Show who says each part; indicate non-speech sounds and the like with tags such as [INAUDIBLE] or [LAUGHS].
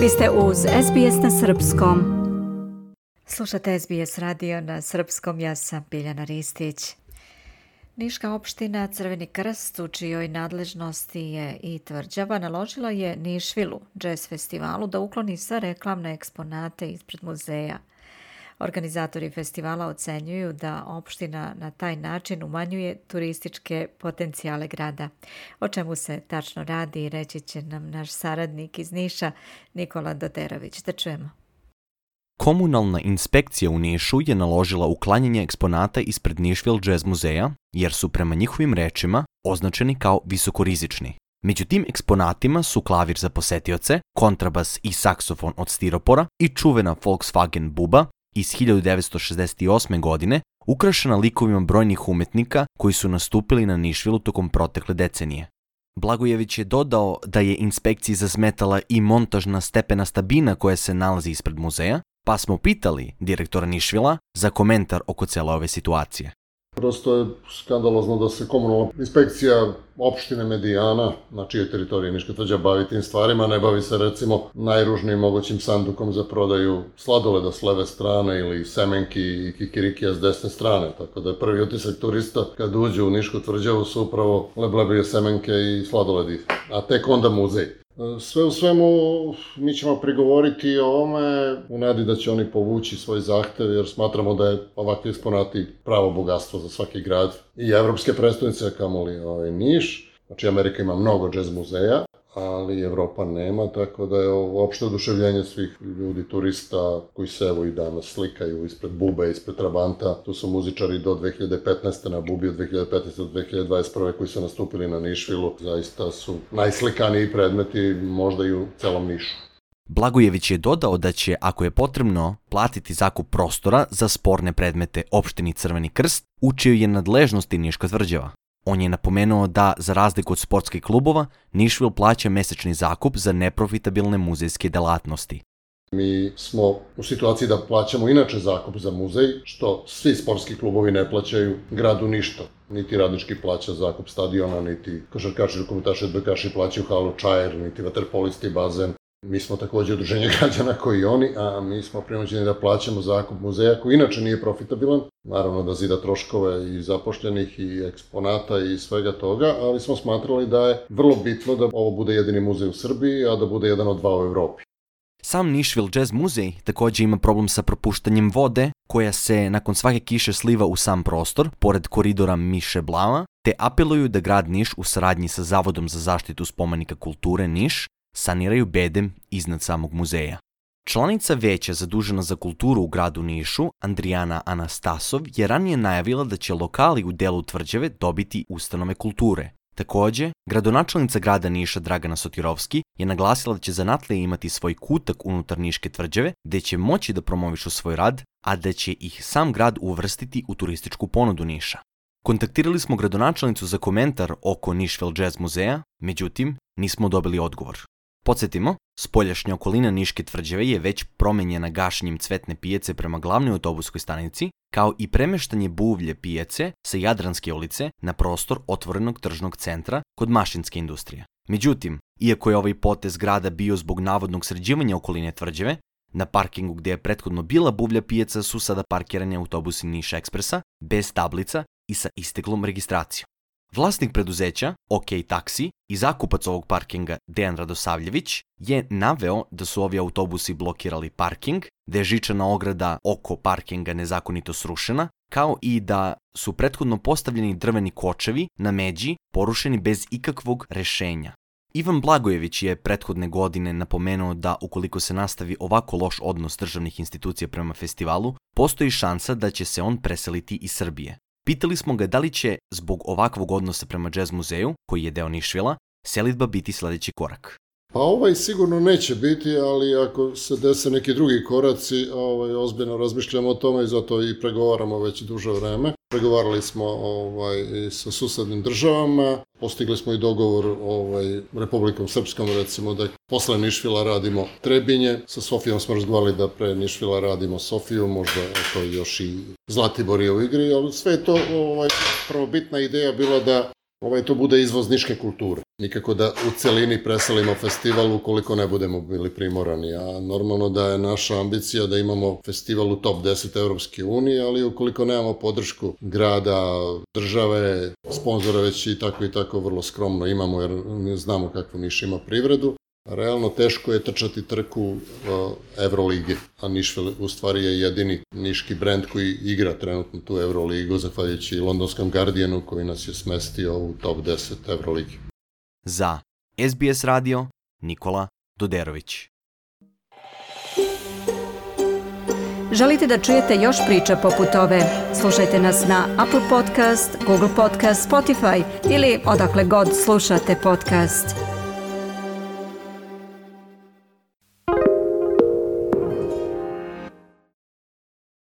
Speaker 1: Vi ste uz SBS na Srpskom. Slušate SBS radio na Srpskom, ja sam Biljana Ristić. Niška opština Crveni krst u čijoj nadležnosti je i tvrđava naložila je Nišvilu, jazz festivalu, da ukloni sve reklamne eksponate ispred muzeja. Organizatori festivala ocenjuju da opština na taj način umanjuje turističke potencijale grada. O čemu se tačno radi reći će nam naš saradnik iz Niša Nikola Doterović. Da čujemo.
Speaker 2: Komunalna inspekcija u Nišu je naložila uklanjanje eksponata ispred Nišville Jazz muzeja, jer su prema njihovim rečima označeni kao visokorizični. Među tim eksponatima su klavir za posetioce, kontrabas i saksofon od stiropora i čuvena Volkswagen buba iz 1968. godine, ukrašena likovima brojnih umetnika koji su nastupili na Nišvilu tokom protekle decenije. Blagojević je dodao da je inspekciji zasmetala i montažna stepena stabina koja se nalazi ispred muzeja, pa smo pitali direktora Nišvila za komentar oko cele ove situacije.
Speaker 3: Prosto je skandalozno da se komunalna inspekcija opštine Medijana, na čijoj teritoriji Niška tvrđa bavi tim stvarima, ne bavi se recimo najružnijim mogućim sandukom za prodaju sladoleda s leve strane ili semenki i kikirikija s desne strane. Tako da je prvi utisak turista kad uđu u Nišku tvrđavu su upravo leblebije semenke i sladoledi, a tek onda muzej. Sve u svemu, mi ćemo prigovoriti o ovome u nadi da će oni povući svoj zahtev, jer smatramo da je ovakvi eksponati pravo bogatstvo za svaki grad i evropske predstavnice, kamoli ovaj, Niš. Znači, Amerika ima mnogo džez muzeja, ali Evropa nema, tako da je ovo opšte oduševljenje svih ljudi, turista koji se evo i danas slikaju ispred Bube, ispred Trabanta. Tu su muzičari do 2015. na Bubi od 2015. do 2021. koji su nastupili na Nišvilu. Zaista su najslikaniji predmeti možda i u celom Nišu.
Speaker 2: Blagojević je dodao da će, ako je potrebno, platiti zakup prostora za sporne predmete opštini Crveni krst, u čijoj je nadležnosti Niška tvrđava. On je napomenuo da, za razliku od sportskih klubova, Nišvil plaća mesečni zakup za neprofitabilne muzejske delatnosti.
Speaker 3: Mi smo u situaciji da plaćamo inače zakup za muzej, što svi sportski klubovi ne plaćaju gradu ništa. Niti radnički plaća zakup stadiona, niti košarkaši, rukometaši, odbojkaši plaćaju halu Čajer, niti vaterpolisti bazen. Mi smo takođe udruženje [LAUGHS] građana koji oni, a mi smo prinuđeni da plaćamo zakup muzeja koji inače nije profitabilan. Naravno da zida troškove i zapošljenih i eksponata i svega toga, ali smo smatrali da je vrlo bitno da ovo bude jedini muzej u Srbiji, a da bude jedan od dva u Evropi.
Speaker 2: Sam Nišville Jazz muzej takođe ima problem sa propuštanjem vode, koja se nakon svake kiše sliva u sam prostor, pored koridora Miše Blava, te apeluju da grad Niš u saradnji sa Zavodom za zaštitu spomenika kulture Niš saniraju bedem iznad samog muzeja. Članica veća zadužena za kulturu u gradu Nišu, Andrijana Anastasov, je ranije najavila da će lokali u delu tvrđave dobiti ustanove kulture. Takođe, gradonačelnica grada Niša Dragana Sotirovski je naglasila da će zanatlije imati svoj kutak unutar Niške tvrđave, gde će moći da promovišu svoj rad, a da će ih sam grad uvrstiti u turističku ponudu Niša. Kontaktirali smo gradonačelnicu za komentar oko Nišvel Jazz muzeja, međutim, nismo dobili odgovor. Podsjetimo, spoljašnja okolina Niške tvrđave je već promenjena gašenjem cvetne pijace prema glavnoj autobuskoj stanici, kao i premeštanje buvlje pijace sa Jadranske ulice na prostor otvorenog tržnog centra kod mašinske industrije. Međutim, iako je ovaj potez grada bio zbog navodnog sređivanja okoline tvrđave, na parkingu gde je prethodno bila buvlja pijaca su sada parkirani autobusi Niša Ekspresa, bez tablica i sa isteklom registracijom. Vlasnik preduzeća, OK Taksi, i zakupac ovog parkinga Dejan Radosavljević je naveo da su ovi autobusi blokirali parking, da je žičana ograda oko parkinga nezakonito srušena, kao i da su prethodno postavljeni drveni kočevi na međi porušeni bez ikakvog rešenja. Ivan Blagojević je prethodne godine napomenuo da ukoliko se nastavi ovako loš odnos državnih institucija prema festivalu, postoji šansa da će se on preseliti iz Srbije. Pitali smo ga da li će, zbog ovakvog odnosa prema jazz muzeju, koji je deo Nišvila, selitba biti sledeći korak.
Speaker 3: Pa ovaj sigurno neće biti, ali ako se dese neki drugi koraci, ovaj, ozbiljno razmišljamo o tome i zato i pregovaramo već duže vreme. Pregovarali smo ovaj, sa susednim državama, postigli smo i dogovor ovaj, Republikom Srpskom, recimo da posle Nišvila radimo Trebinje, sa Sofijom smo razgovarali da pre Nišvila radimo Sofiju, možda to još i Zlatibor je u igri, ali sve to ovaj, prvobitna ideja bila da ovaj to bude izvoz niške kulture. Nikako da u celini preselimo festival ukoliko ne budemo bili primorani, a normalno da je naša ambicija da imamo festival u top 10 Evropske unije, ali ukoliko nemamo podršku grada, države, sponzora već i tako i tako vrlo skromno imamo jer znamo kakvu Niš ima privredu, realno teško je trčati trku uh, Evrolige, a Nišvel u stvari je jedini niški brend koji igra trenutno tu Evroligu, zahvaljujući londonskom Guardianu koji nas je smestio u top 10 Evrolige.
Speaker 2: Za SBS radio Nikola Doderović.
Speaker 4: Želite da čujete još priča poput ove? Slušajte nas na Apple Podcast, Google Podcast, Spotify ili odakle god slušate podcast.